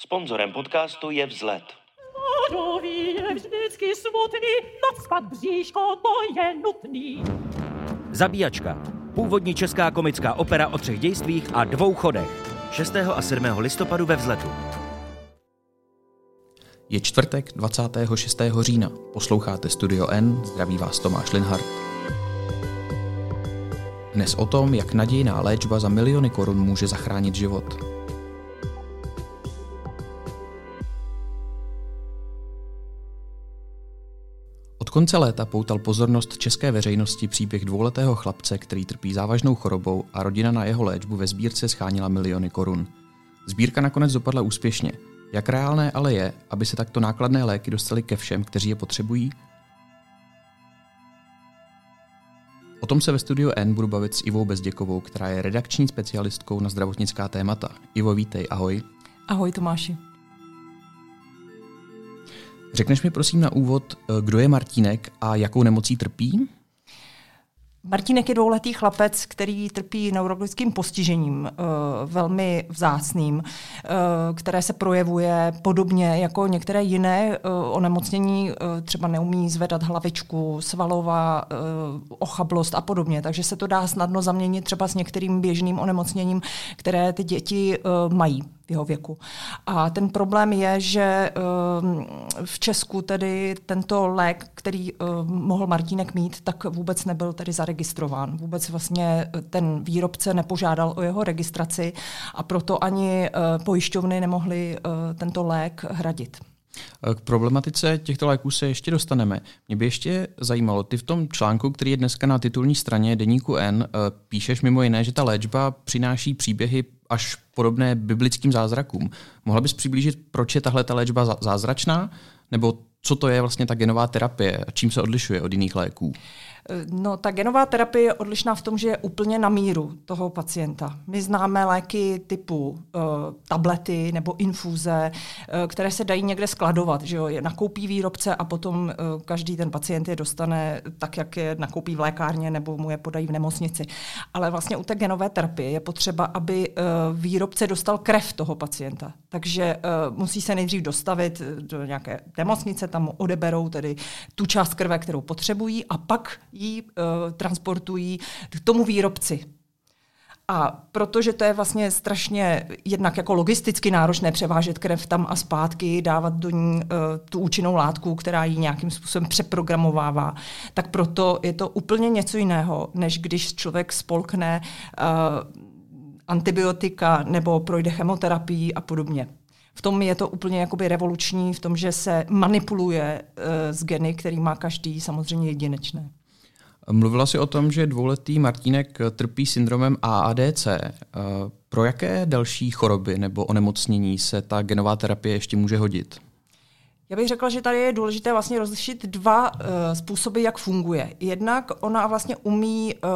Sponzorem podcastu je Vzlet. Je vždycky smutný, nadspat bříško to je nutný. Zabíjačka. Původní česká komická opera o třech dějstvích a dvou chodech. 6. a 7. listopadu ve vzletu. Je čtvrtek 26. října. Posloucháte Studio N, zdraví vás Tomáš Linhart. Dnes o tom, jak nadějná léčba za miliony korun může zachránit život. Od konce léta poutal pozornost české veřejnosti příběh dvouletého chlapce, který trpí závažnou chorobou a rodina na jeho léčbu ve sbírce schánila miliony korun. Sbírka nakonec dopadla úspěšně. Jak reálné ale je, aby se takto nákladné léky dostaly ke všem, kteří je potřebují? O tom se ve studiu N budu bavit s Ivou Bezděkovou, která je redakční specialistkou na zdravotnická témata. Ivo, vítej, ahoj. Ahoj Tomáši. Řekneš mi prosím na úvod, eh, kdo je Martínek a jakou nemocí trpí? Martínek je dvouletý chlapec, který trpí neurologickým postižením, eh, velmi vzácným, eh, které se projevuje podobně jako některé jiné onemocnění, třeba neumí zvedat hlavičku, svalová ochablost a podobně. Takže se to dá snadno zaměnit třeba s některým běžným onemocněním, které ty děti mají v jeho věku. A ten problém je, že ehm, v Česku tedy tento lék, který ehm, mohl Martínek mít, tak vůbec nebyl tedy zaregistrován. Vůbec vlastně ten výrobce nepožádal o jeho registraci a proto ani eh, pojišťovny nemohly eh, tento lék hradit. K problematice těchto léků se ještě dostaneme. Mě by ještě zajímalo, ty v tom článku, který je dneska na titulní straně Deníku N, eh, píšeš mimo jiné, že ta léčba přináší příběhy až podobné biblickým zázrakům. Mohla bys přiblížit, proč je tahle ta léčba zázračná? Nebo co to je vlastně ta genová terapie a čím se odlišuje od jiných léků? No, ta genová terapie je odlišná v tom, že je úplně na míru toho pacienta. My známe léky typu uh, tablety nebo infuze, uh, které se dají někde skladovat. Že jo? Je nakoupí výrobce a potom uh, každý ten pacient je dostane tak, jak je nakoupí v lékárně nebo mu je podají v nemocnici. Ale vlastně u té genové terapie je potřeba, aby uh, výrobce dostal krev toho pacienta. Takže uh, musí se nejdřív dostavit do nějaké nemocnice, tam odeberou tedy tu část krve, kterou potřebují a pak ji uh, transportují k tomu výrobci. A protože to je vlastně strašně jednak jako logisticky náročné převážet krev tam a zpátky, dávat do ní uh, tu účinnou látku, která ji nějakým způsobem přeprogramovává, tak proto je to úplně něco jiného, než když člověk spolkne uh, antibiotika nebo projde chemoterapii a podobně. V tom je to úplně jakoby revoluční, v tom, že se manipuluje uh, s geny, který má každý samozřejmě jedinečné. Mluvila si o tom, že dvouletý Martínek trpí syndromem AADC. Eh, pro jaké další choroby nebo onemocnění se ta genová terapie ještě může hodit? Já bych řekla, že tady je důležité vlastně rozlišit dva uh, způsoby, jak funguje. Jednak ona vlastně umí uh,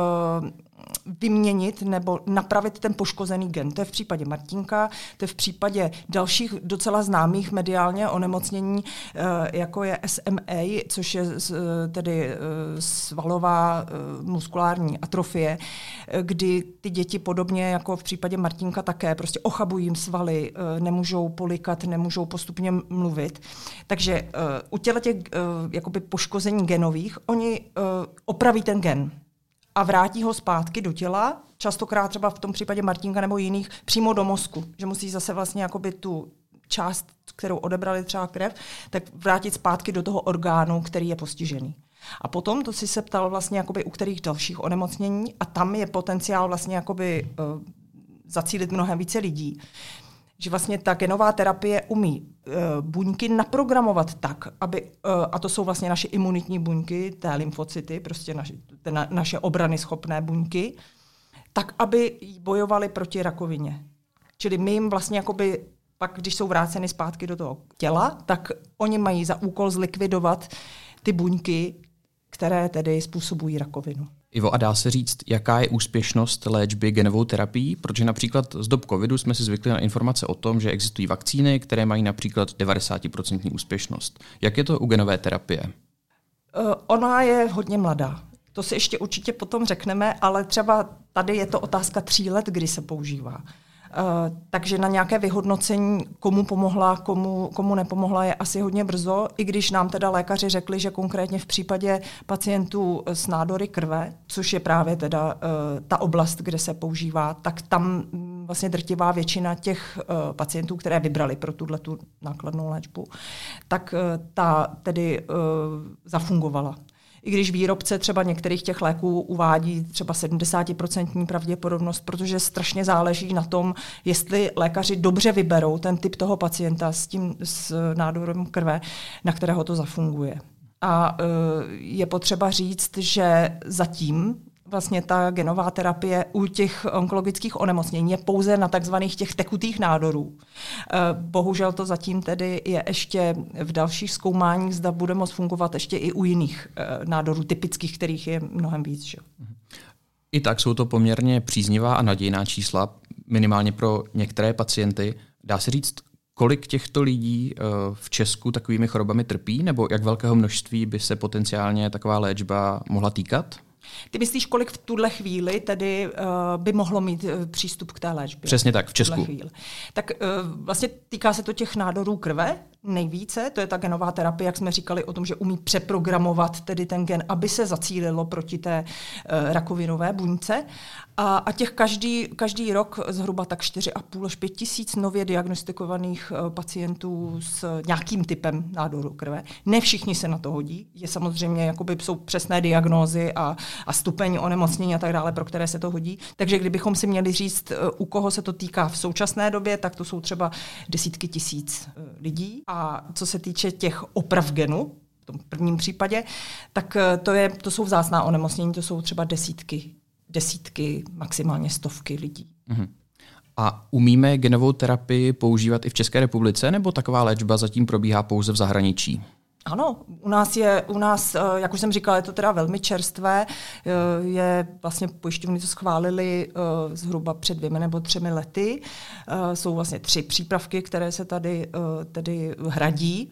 vyměnit nebo napravit ten poškozený gen. To je v případě Martinka, to je v případě dalších docela známých mediálně onemocnění, eh, jako je SMA, což je tedy eh, svalová eh, muskulární atrofie, kdy ty děti podobně jako v případě Martinka také prostě ochabují jim svaly, nemůžou polikat, nemůžou postupně mluvit. Takže u těch jakoby poškození genových oni opraví ten gen a vrátí ho zpátky do těla, častokrát třeba v tom případě Martinka nebo jiných, přímo do mozku, že musí zase vlastně jakoby tu část, kterou odebrali třeba krev, tak vrátit zpátky do toho orgánu, který je postižený. A potom, to si se ptal vlastně jakoby u kterých dalších onemocnění a tam je potenciál vlastně jakoby uh, zacílit mnohem více lidí že vlastně ta genová terapie umí uh, buňky naprogramovat tak, aby, uh, a to jsou vlastně naše imunitní buňky, té lymfocyty, prostě naše, na, naše obrany schopné buňky, tak, aby bojovali proti rakovině. Čili my jim vlastně jakoby pak, když jsou vráceny zpátky do toho těla, tak oni mají za úkol zlikvidovat ty buňky, které tedy způsobují rakovinu. Ivo, a dá se říct, jaká je úspěšnost léčby genovou terapií? Protože například z dob covidu jsme si zvykli na informace o tom, že existují vakcíny, které mají například 90% úspěšnost. Jak je to u genové terapie? Uh, ona je hodně mladá. To si ještě určitě potom řekneme, ale třeba tady je to otázka tří let, kdy se používá. Takže na nějaké vyhodnocení, komu pomohla, komu, komu nepomohla, je asi hodně brzo, i když nám teda lékaři řekli, že konkrétně v případě pacientů s nádory krve, což je právě teda ta oblast, kde se používá, tak tam mm, vlastně drtivá většina těch pacientů, které vybrali pro tuhle tu nákladnou léčbu, tak ta tedy zafungovala i když výrobce třeba některých těch léků uvádí třeba 70% pravděpodobnost, protože strašně záleží na tom, jestli lékaři dobře vyberou ten typ toho pacienta s tím s nádorem krve, na kterého to zafunguje. A e, je potřeba říct, že zatím vlastně ta genová terapie u těch onkologických onemocnění je pouze na takzvaných těch tekutých nádorů. Eh, bohužel to zatím tedy je ještě v dalších zkoumáních, zda bude moct fungovat ještě i u jiných eh, nádorů typických, kterých je mnohem víc. Že? I tak jsou to poměrně příznivá a nadějná čísla, minimálně pro některé pacienty. Dá se říct, kolik těchto lidí eh, v Česku takovými chorobami trpí, nebo jak velkého množství by se potenciálně taková léčba mohla týkat? Ty myslíš, kolik v tuhle chvíli tedy uh, by mohlo mít uh, přístup k té léčbě? Přesně tak, v Česku. V tak uh, vlastně týká se to těch nádorů krve nejvíce, to je ta genová terapie, jak jsme říkali o tom, že umí přeprogramovat tedy ten gen, aby se zacílilo proti té uh, rakovinové buňce. A, a těch každý, každý rok zhruba tak 4,5 až 5 tisíc nově diagnostikovaných uh, pacientů s nějakým typem nádoru krve. Ne všichni se na to hodí. Je samozřejmě, jakoby jsou přesné diagnózy a, a stupeň onemocnění a tak dále, pro které se to hodí. Takže kdybychom si měli říct, uh, u koho se to týká v současné době, tak to jsou třeba desítky tisíc uh, lidí. A co se týče těch oprav genu, v tom prvním případě, tak to, je, to jsou vzácná onemocnění, to jsou třeba desítky desítky, maximálně stovky lidí. Mm-hmm. A umíme genovou terapii používat i v České republice, nebo taková léčba zatím probíhá pouze v zahraničí? Ano, u nás je, u nás, eh, jak už jsem říkala, je to teda velmi čerstvé. Eh, je vlastně pojišťovny to schválili eh, zhruba před dvěmi nebo třemi lety. Jsou vlastně tři přípravky, které se tady tedy hradí.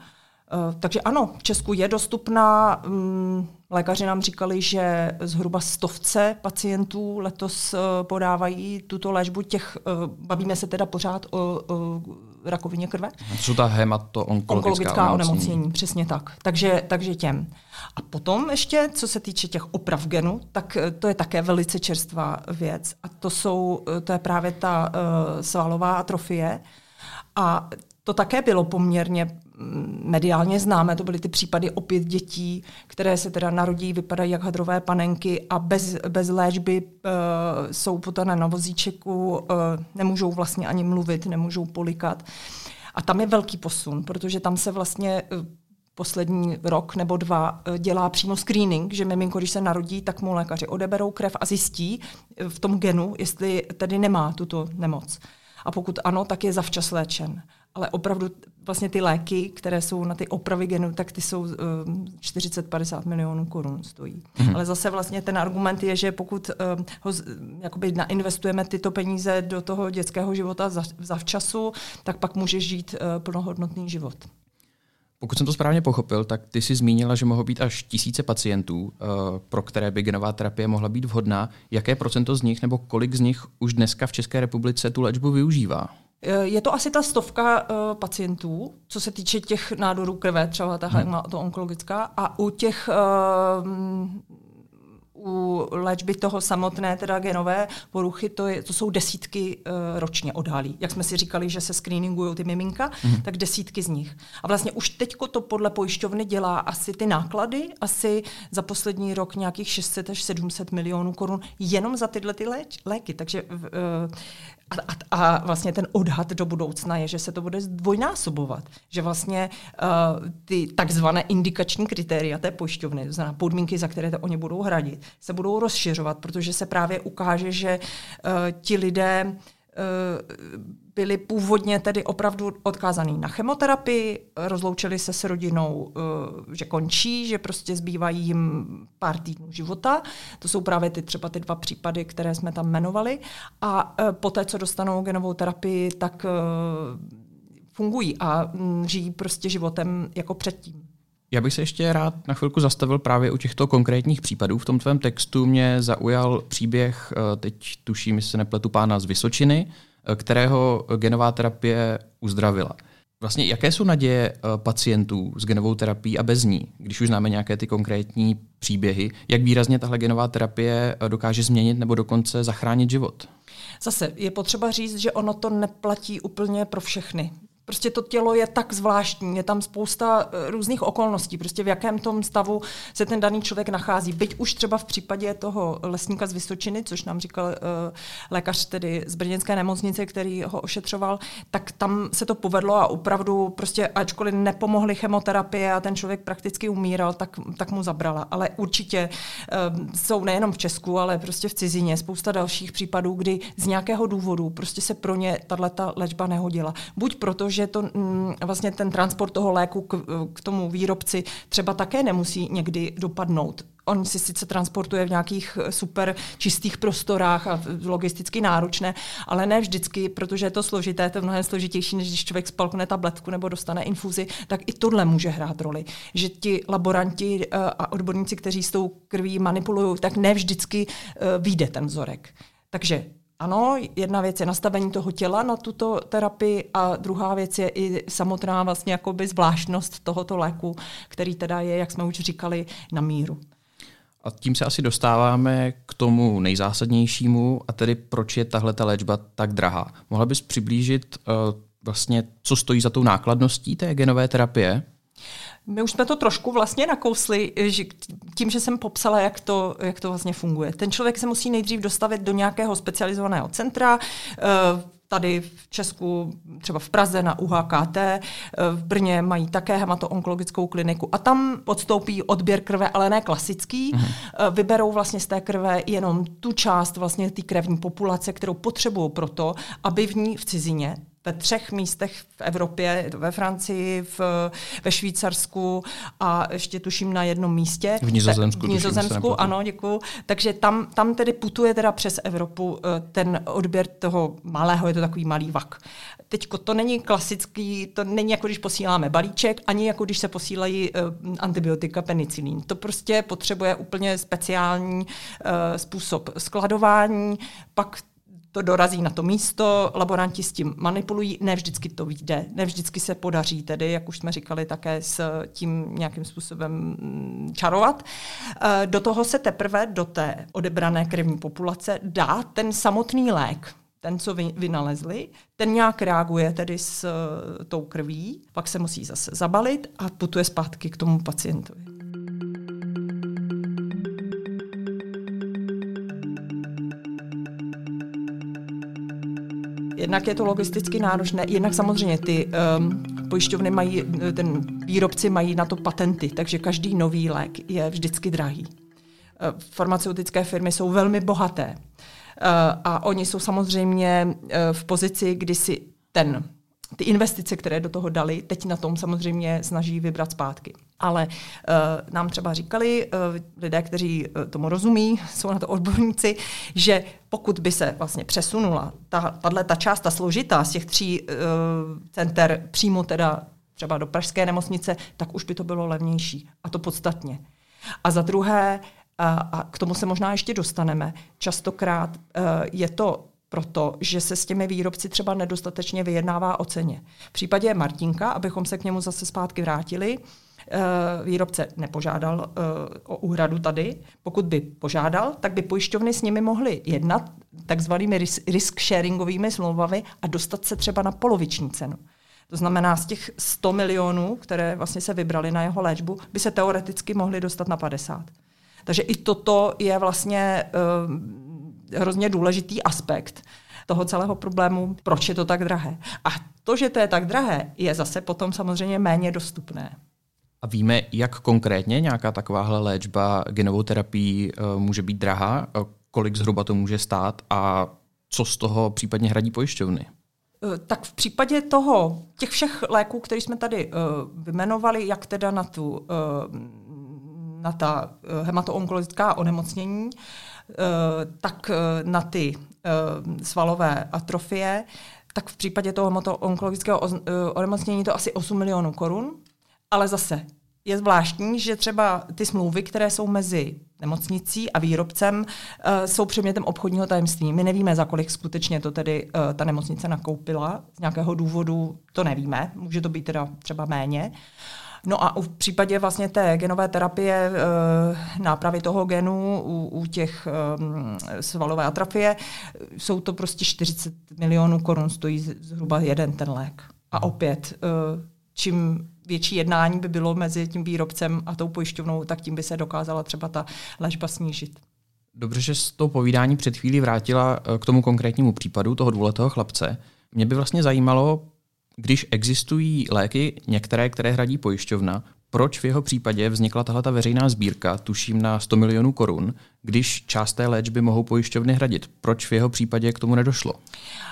Takže ano, v Česku je dostupná. Mm, Lékaři nám říkali, že zhruba stovce pacientů letos podávají tuto léčbu. Těch, bavíme se teda pořád o, o rakovině krve. To jsou ta hemato-onkologická onemocnění. onemocnění. Přesně tak. Takže, takže těm. A potom ještě, co se týče těch oprav genu, tak eh, to je také velice čerstvá věc. A to, jsou, to je právě ta uh, svalová atrofie. A to také bylo poměrně mediálně známe, to byly ty případy opět dětí, které se teda narodí, vypadají jak hadrové panenky a bez, bez léčby uh, jsou potané na vozíčeku, uh, nemůžou vlastně ani mluvit, nemůžou polikat. A tam je velký posun, protože tam se vlastně uh, poslední rok nebo dva dělá přímo screening, že miminko, když se narodí, tak mu lékaři odeberou krev a zjistí v tom genu, jestli tedy nemá tuto nemoc. A pokud ano, tak je zavčas léčen ale opravdu vlastně ty léky, které jsou na ty opravy genu, tak ty jsou uh, eh, 40-50 milionů korun stojí. Mm-hmm. Ale zase vlastně ten argument je, že pokud uh, ho jakoby nainvestujeme tyto peníze do toho dětského života za, zavčasu, tak pak může žít uh, plnohodnotný život. Pokud jsem to správně pochopil, tak ty jsi zmínila, že mohou být až tisíce pacientů, uh, pro které by genová terapie mohla být vhodná. Jaké procento z nich nebo kolik z nich už dneska v České republice tu léčbu využívá? Eh, je to asi ta stovka uh, pacientů, co se týče těch nádorů krve, třeba ta hmm. to onkologická, a u těch uh, u léčby toho samotné, teda genové poruchy, to, je, to jsou desítky uh, ročně odhalí. Jak jsme si říkali, že se screeningují ty miminka, mm. tak desítky z nich. A vlastně už teď to podle pojišťovny dělá asi ty náklady, asi za poslední rok nějakých 600 až 700 milionů korun jenom za tyhle ty léč, léky. Takže uh, a, a, a vlastně ten odhad do budoucna je, že se to bude zdvojnásobovat. Že vlastně uh, ty takzvané indikační kritéria té pojišťovny, to znamená podmínky, za které to oni budou hradit, se budou rozšiřovat, protože se právě ukáže, že uh, ti lidé uh, byli původně tedy opravdu odkázaný na chemoterapii, rozloučili se s rodinou, uh, že končí, že prostě zbývají jim pár týdnů života. To jsou právě ty třeba ty dva případy, které jsme tam jmenovali. A uh, poté, co dostanou genovou terapii, tak uh, fungují a um, žijí prostě životem jako předtím. Já bych se ještě rád na chvilku zastavil právě u těchto konkrétních případů. V tom tvém textu mě zaujal příběh, eh, teď tuším, jestli se nepletu pána z Vysočiny, eh, kterého genová terapie uzdravila. Vlastně jaké jsou naděje eh, pacientů s genovou terapií a bez ní, když už známe nějaké ty konkrétní příběhy, jak výrazně tahle genová terapie dokáže změnit nebo dokonce zachránit život? Zase je potřeba říct, že ono to neplatí úplně pro všechny. Prostě to tělo je tak zvláštní, je tam spousta eh, různých okolností, prostě v jakém tom stavu se ten daný člověk nachází. Byť už třeba v případě toho lesníka z Vysočiny, což nám říkal uh, lékař tedy z brněnské nemocnice, který ho ošetřoval, tak tam se to povedlo a opravdu prostě, ačkoliv nepomohly chemoterapie a ten člověk prakticky umíral, tak, tak mu zabrala. Ale určitě uh, jsou nejenom v Česku, ale prostě v cizině spousta dalších případů, kdy z nějakého důvodu prostě se pro ně tato léčba nehodila. Buď proto, že že to mm, vlastně ten transport toho léku k, k tomu výrobci třeba také nemusí někdy dopadnout. On si sice transportuje v nějakých super čistých prostorách a logisticky náročné, ale ne vždycky, protože je to složité, to je mnohem složitější, než když člověk spalkne tabletku nebo dostane infuzi, tak i tohle může hrát roli. Že ti laboranti eh, a odborníci, kteří s tou krví manipulují, tak ne vždycky eh, vyjde ten vzorek. Takže ano, jedna věc je nastavení toho těla na tuto terapii a druhá věc je i samotná vlastně jakoby zvláštnost tohoto léku, který teda je, jak jsme už říkali, na míru. A tím se asi dostáváme k tomu nejzásadnějšímu, a tedy proč je tahle ta léčba tak drahá. Mohla bys přiblížit uh, vlastně, co stojí za tou nákladností té genové terapie? My už jsme to trošku vlastně nakousli, že tím, že jsem popsala, jak to, jak to vlastně funguje. Ten člověk se musí nejdřív dostavit do nějakého specializovaného centra, eh, tady v Česku, třeba v Praze na UHKT, eh, v Brně mají také hematoonkologickou kliniku a tam podstoupí odběr krve, ale ne klasický. Mhm. Eh, vyberou vlastně z té krve jenom tu část vlastně té krevní populace, kterou potřebují proto, aby v ní v cizině ve třech místech v Evropě, ve Francii, v, ve Švýcarsku a ještě tuším na jednom místě. V Nizozemsku. V Nizozemsku, ano, děkuju. Takže tam, tam tedy putuje teda přes Evropu eh, ten odběr toho malého, je to takový malý vak. Teď to není klasický, to není jako když posíláme balíček, ani jako když se posílají uh, antibiotika penicilín. To prostě potřebuje úplně speciální uh, způsob skladování, pak to dorazí na to místo, laboranti s tím manipulují, ne vždycky to vyjde, ne vždycky se podaří tedy, jak už jsme říkali, také s tím nějakým způsobem mm, čarovat. Eh, do toho se teprve do té odebrané krevní populace dá ten samotný lék, ten, co vy, vynalezli, ten nějak reaguje tedy s uh, tou krví, pak se musí zase zabalit a putuje zpátky k tomu pacientovi. Jednak je to logisticky náročné, jednak samozřejmě ty um, pojišťovny mají, ten výrobci mají na to patenty, takže každý nový lék je vždycky drahý. Uh, farmaceutické firmy jsou velmi bohaté uh, a oni jsou samozřejmě v pozici, kdy si ten ty investice, které do toho dali, teď na tom samozřejmě snaží vybrat zpátky. Ale uh, nám třeba říkali uh, lidé, kteří uh, tomu rozumí, jsou na to odborníci, že pokud by se vlastně přesunula ta, ta část, ta složitá z těch tří uh, center přímo teda třeba do pražské nemocnice, tak už by to bylo levnější. A to podstatně. A za druhé, a, a k tomu se možná ještě dostaneme, častokrát uh, je to proto, že se s těmi výrobci třeba nedostatečně vyjednává o ceně. V případě Martinka, abychom se k němu zase zpátky vrátili, eh, výrobce nepožádal eh, o úhradu tady. Pokud by požádal, tak by pojišťovny s nimi mohly jednat takzvanými risk sharingovými smlouvami a dostat se třeba na poloviční cenu. To znamená, z těch 100 milionů, které vlastně se vybrali na jeho léčbu, by se teoreticky mohli dostat na 50. Takže i toto je vlastně uh, hrozně důležitý aspekt toho celého problému, proč je to tak drahé. A to, že to je tak drahé, je zase potom samozřejmě méně dostupné. A víme, jak konkrétně nějaká takováhle léčba genovou terapií uh, může být drahá, uh, kolik zhruba to může stát a co z toho případně hradí pojišťovny? Eh, tak v případě toho, těch všech léků, které jsme tady uh, vymenovali, jak teda na tu uh, na ta hematoonkologická onemocnění, Eh, tak eh, na ty eh, svalové atrofie, tak v případě toho onkologického onemocnění to asi 8 milionů korun, ale zase je zvláštní, že třeba ty smlouvy, které jsou mezi nemocnicí a výrobcem, jsou předmětem obchodního tajemství. My nevíme, za kolik skutečně to tedy ta nemocnice nakoupila. Z nějakého důvodu to nevíme. Může to být teda třeba méně. No a v případě vlastně té genové terapie, nápravy toho genu u, u těch svalové atrofie, jsou to prostě 40 milionů korun, stojí zhruba jeden ten lék. A opět, čím větší jednání by bylo mezi tím výrobcem a tou pojišťovnou, tak tím by se dokázala třeba ta léčba snížit. Dobře, že z toho povídání před chvílí vrátila eh, k tomu konkrétnímu případu toho dvouletého chlapce. Mě by vlastně zajímalo, když existují léky, některé, které hradí pojišťovna, proč v jeho případě vznikla tahle ta veřejná sbírka, tuším na 100 milionů korun, když část té léčby mohou pojišťovny hradit? Proč v jeho případě k tomu nedošlo? Uh,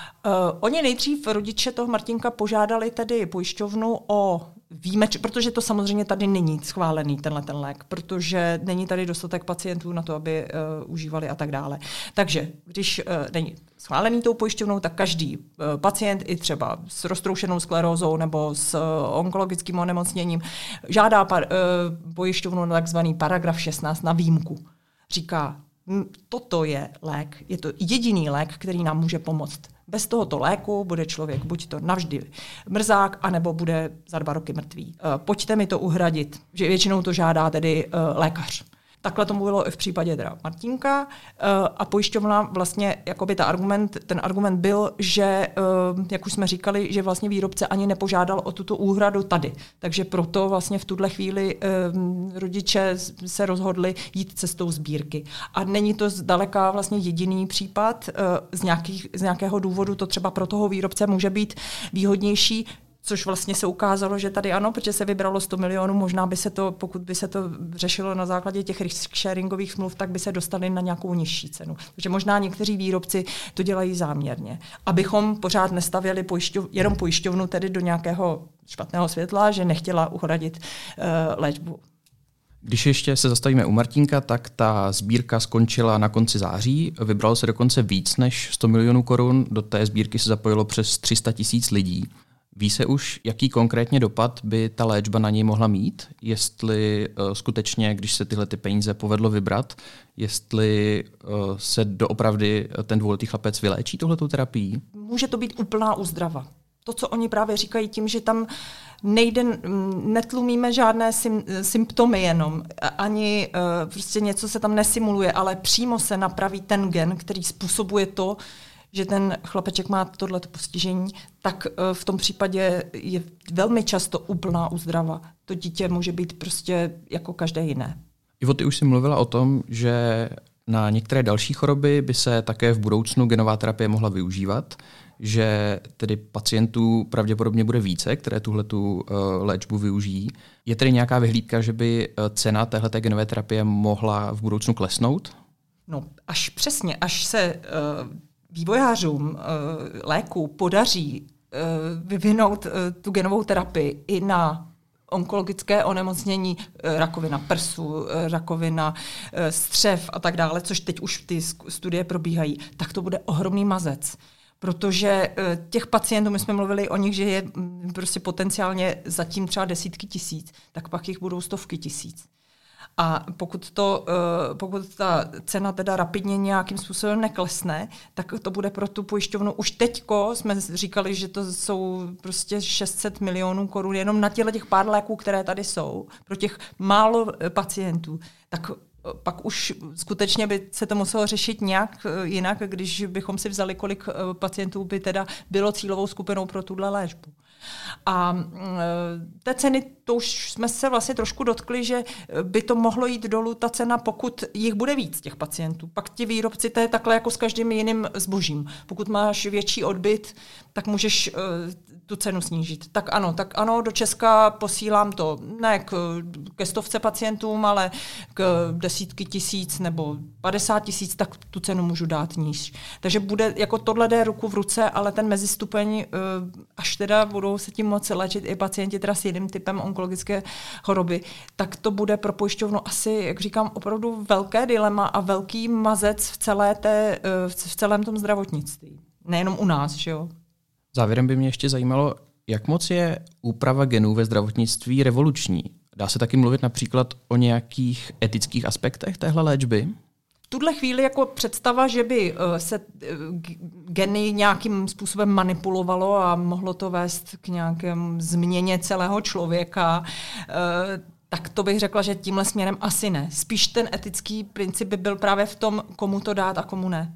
oni nejdřív rodiče toho Martinka požádali tedy pojišťovnu o výjimeč, protože to samozřejmě tady není schválený tenhle ten lék, protože není tady dostatek pacientů na to, aby uh, užívali a tak dále. Takže když uh, není schválený tou pojišťovnou, tak každý uh, pacient i třeba s roztroušenou sklerózou nebo s uh, onkologickým onemocněním žádá par, uh, pojišťovnu na takzvaný paragraf 16 na výjimku. Říká, toto je lék, je to jediný lék, který nám může pomoct bez tohoto léku bude člověk buď to navždy mrzák, anebo bude za dva roky mrtvý. Eh, pojďte mi to uhradit, že většinou to žádá tedy eh, lékař. Takhle to bylo i v případě teda Martinka eh, a pojišťovna vlastně, jakoby ta argument, ten argument byl, že, eh, jak už jsme říkali, že vlastně výrobce ani nepožádal o tuto úhradu tady. Takže proto vlastně v tuhle chvíli eh, rodiče se rozhodli jít cestou sbírky. A není to zdaleka vlastně jediný případ. Z, nějakých, z nějakého důvodu to třeba pro toho výrobce může být výhodnější což vlastně se ukázalo, že tady ano, protože se vybralo 100 milionů, možná by se to, pokud by se to řešilo na základě těch risk sharingových smluv, tak by se dostali na nějakou nižší cenu. Takže možná někteří výrobci to dělají záměrně, abychom pořád nestavili pojišťov, jenom pojišťovnu tedy do nějakého špatného světla, že nechtěla uhradit uh, léčbu. Když ještě se zastavíme u Martinka, tak ta sbírka skončila na konci září. Vybralo se dokonce víc než 100 milionů korun. Do té sbírky se zapojilo přes 300 tisíc lidí. Ví se už, jaký konkrétně dopad by ta léčba na něj mohla mít? Jestli uh, skutečně, když se tyhle ty peníze povedlo vybrat, jestli uh, se doopravdy ten dvouletý chlapec vyléčí tohletou terapii? Může to být úplná uzdrava. To, co oni právě říkají tím, že tam nejde, netlumíme žádné sym, symptomy jenom, ani uh, prostě něco se tam nesimuluje, ale přímo se napraví ten gen, který způsobuje to, že ten chlapeček má tohleto postižení, tak eh, v tom případě je velmi často úplná uzdrava. To dítě může být prostě jako každé jiné. Ivo, ty už jsi mluvila o tom, že na některé další choroby by se také v budoucnu genová terapie mohla využívat, že tedy pacientů pravděpodobně bude více, které tuhle tu uh, léčbu využijí. Je tedy nějaká vyhlídka, že by uh, cena téhle genové terapie mohla v budoucnu klesnout? No, až přesně, až se uh, vývojářům uh, léku podaří uh, vyvinout uh, tu genovou terapii i na onkologické onemocnění, rakovina prsu, rakovina střev a tak dále, což teď už ty studie probíhají, tak to bude ohromný mazec. Protože těch pacientů, my jsme mluvili o nich, že je mm, prostě potenciálně zatím třeba desítky tisíc, tak pak jich budou stovky tisíc. A pokud, to, eh, pokud ta cena teda rapidně nějakým způsobem neklesne, tak to bude pro tu pojišťovnu. Už teďko jsme říkali, že to jsou prostě 600 milionů korun jenom na těle těch pár léků, které tady jsou, pro těch málo eh, pacientů. Tak eh, pak už skutečně by se to muselo řešit nějak jinak, když bychom si vzali, kolik pacientů by teda bylo cílovou skupinou pro tuhle léčbu. A e, té ceny, to už jsme se vlastně trošku dotkli, že by to mohlo jít dolů ta cena, pokud jich bude víc těch pacientů. Pak ti výrobci, to je takhle jako s každým jiným zbožím. Pokud máš větší odbyt, tak můžeš e, tu cenu snížit. Tak ano, tak ano, do Česka posílám to ne k, ke stovce pacientům, ale k desítky tisíc nebo 50 tisíc, tak tu cenu můžu dát níž. Takže bude, jako tohle jde ruku v ruce, ale ten mezistupeň, e, až teda budou se tím moci léčit i pacienti teda s jiným typem onkologické choroby, tak to bude pro pojišťovnu asi, jak říkám, opravdu velké dilema a velký mazec v, celé té, eh, v celém tom zdravotnictví. Nejenom u nás, že jo? Závěrem by mě ještě zajímalo, jak moc je úprava genů ve zdravotnictví revoluční? Dá se taky mluvit například o nějakých etických aspektech téhle léčby? tuhle chvíli jako představa, že by eh, se eh, geny nějakým způsobem manipulovalo a mohlo to vést k nějakém změně celého člověka, eh, tak to bych řekla, že tímhle směrem asi ne. Spíš ten etický princip by byl právě v tom, komu to dát a komu ne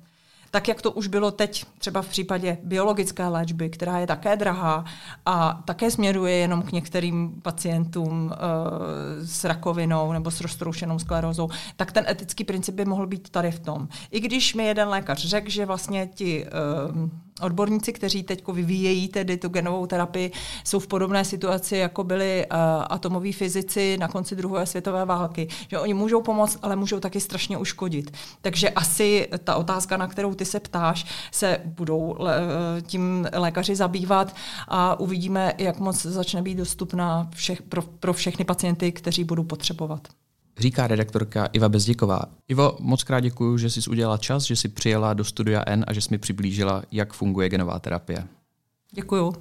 tak jak to už bylo teď, třeba v případě biologické léčby, která je také drahá a také směruje jenom k některým pacientům uh, s rakovinou nebo s roztroušenou sklerózou, tak ten etický princip by mohl být tady v tom. I když mi jeden lékař řekl, že vlastně ti uh, odborníci, kteří teď vyvíjejí tedy tu genovou terapii, jsou v podobné situaci, jako byli uh, atomoví fyzici na konci druhé světové války. Že oni můžou pomoct, ale můžou taky strašně uškodit. Takže asi ta otázka, na kterou ty se ptáš, se budou le, tím lékaři zabývat a uvidíme, jak moc začne být dostupná všech, pro, pro všechny pacienty, kteří budou potřebovat říká redaktorka Iva Bezděková. Ivo, moc krát děkuji, že jsi udělala čas, že jsi přijela do studia N a že jsi mi přiblížila, jak funguje genová terapie. Děkuju.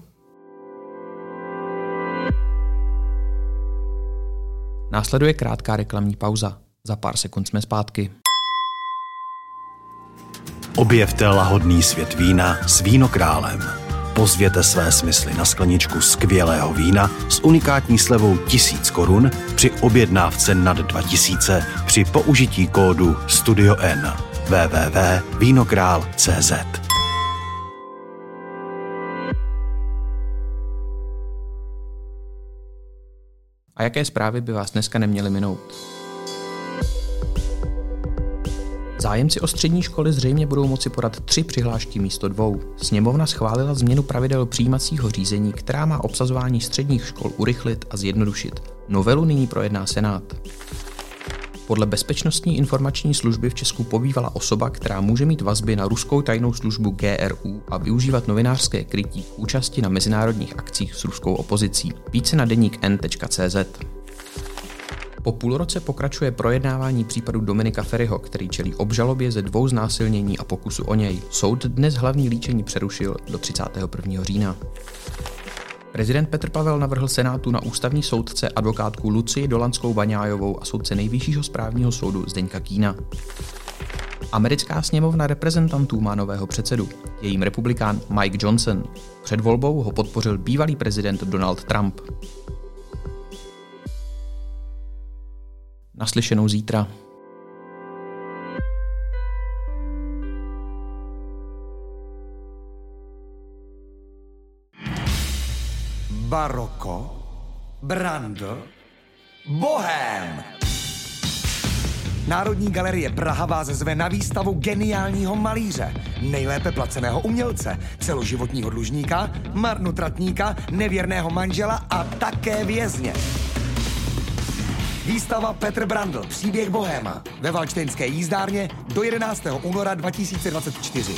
Následuje krátká reklamní pauza. Za pár sekund jsme zpátky. Objevte lahodný svět vína s vínokrálem. Pozvěte své smysly na skleničku skvělého vína s unikátní slevou 1000 korun při objednávce nad 2000 při použití kódu Studio N www.vinokrál.cz A jaké zprávy by vás dneska neměly minout? Zájemci o střední školy zřejmě budou moci podat tři přihlášky místo dvou. Sněmovna schválila změnu pravidel přijímacího řízení, která má obsazování středních škol urychlit a zjednodušit. Novelu nyní projedná Senát. Podle Bezpečnostní informační služby v Česku pobývala osoba, která může mít vazby na ruskou tajnou službu GRU a využívat novinářské krytí k účasti na mezinárodních akcích s ruskou opozicí. Více na deník n.cz. Po půl roce pokračuje projednávání případu Dominika Ferryho, který čelí obžalobě ze dvou znásilnění a pokusu o něj. Soud dnes hlavní líčení přerušil do 31. října. Prezident Petr Pavel navrhl Senátu na ústavní soudce advokátku Lucii Dolanskou Baňájovou a soudce nejvyššího správního soudu Zdeňka Kína. Americká sněmovna reprezentantů má nového předsedu, je jím republikán Mike Johnson. Před volbou ho podpořil bývalý prezident Donald Trump. Naslyšenou zítra. Baroko, Brandl, Bohem. Národní galerie Praha vás zve na výstavu geniálního malíře, nejlépe placeného umělce, celoživotního dlužníka, marnotratníka, nevěrného manžela a také vězně. Výstava Petr Brandl, příběh Bohéma ve Valčtejnské jízdárně do 11. února 2024.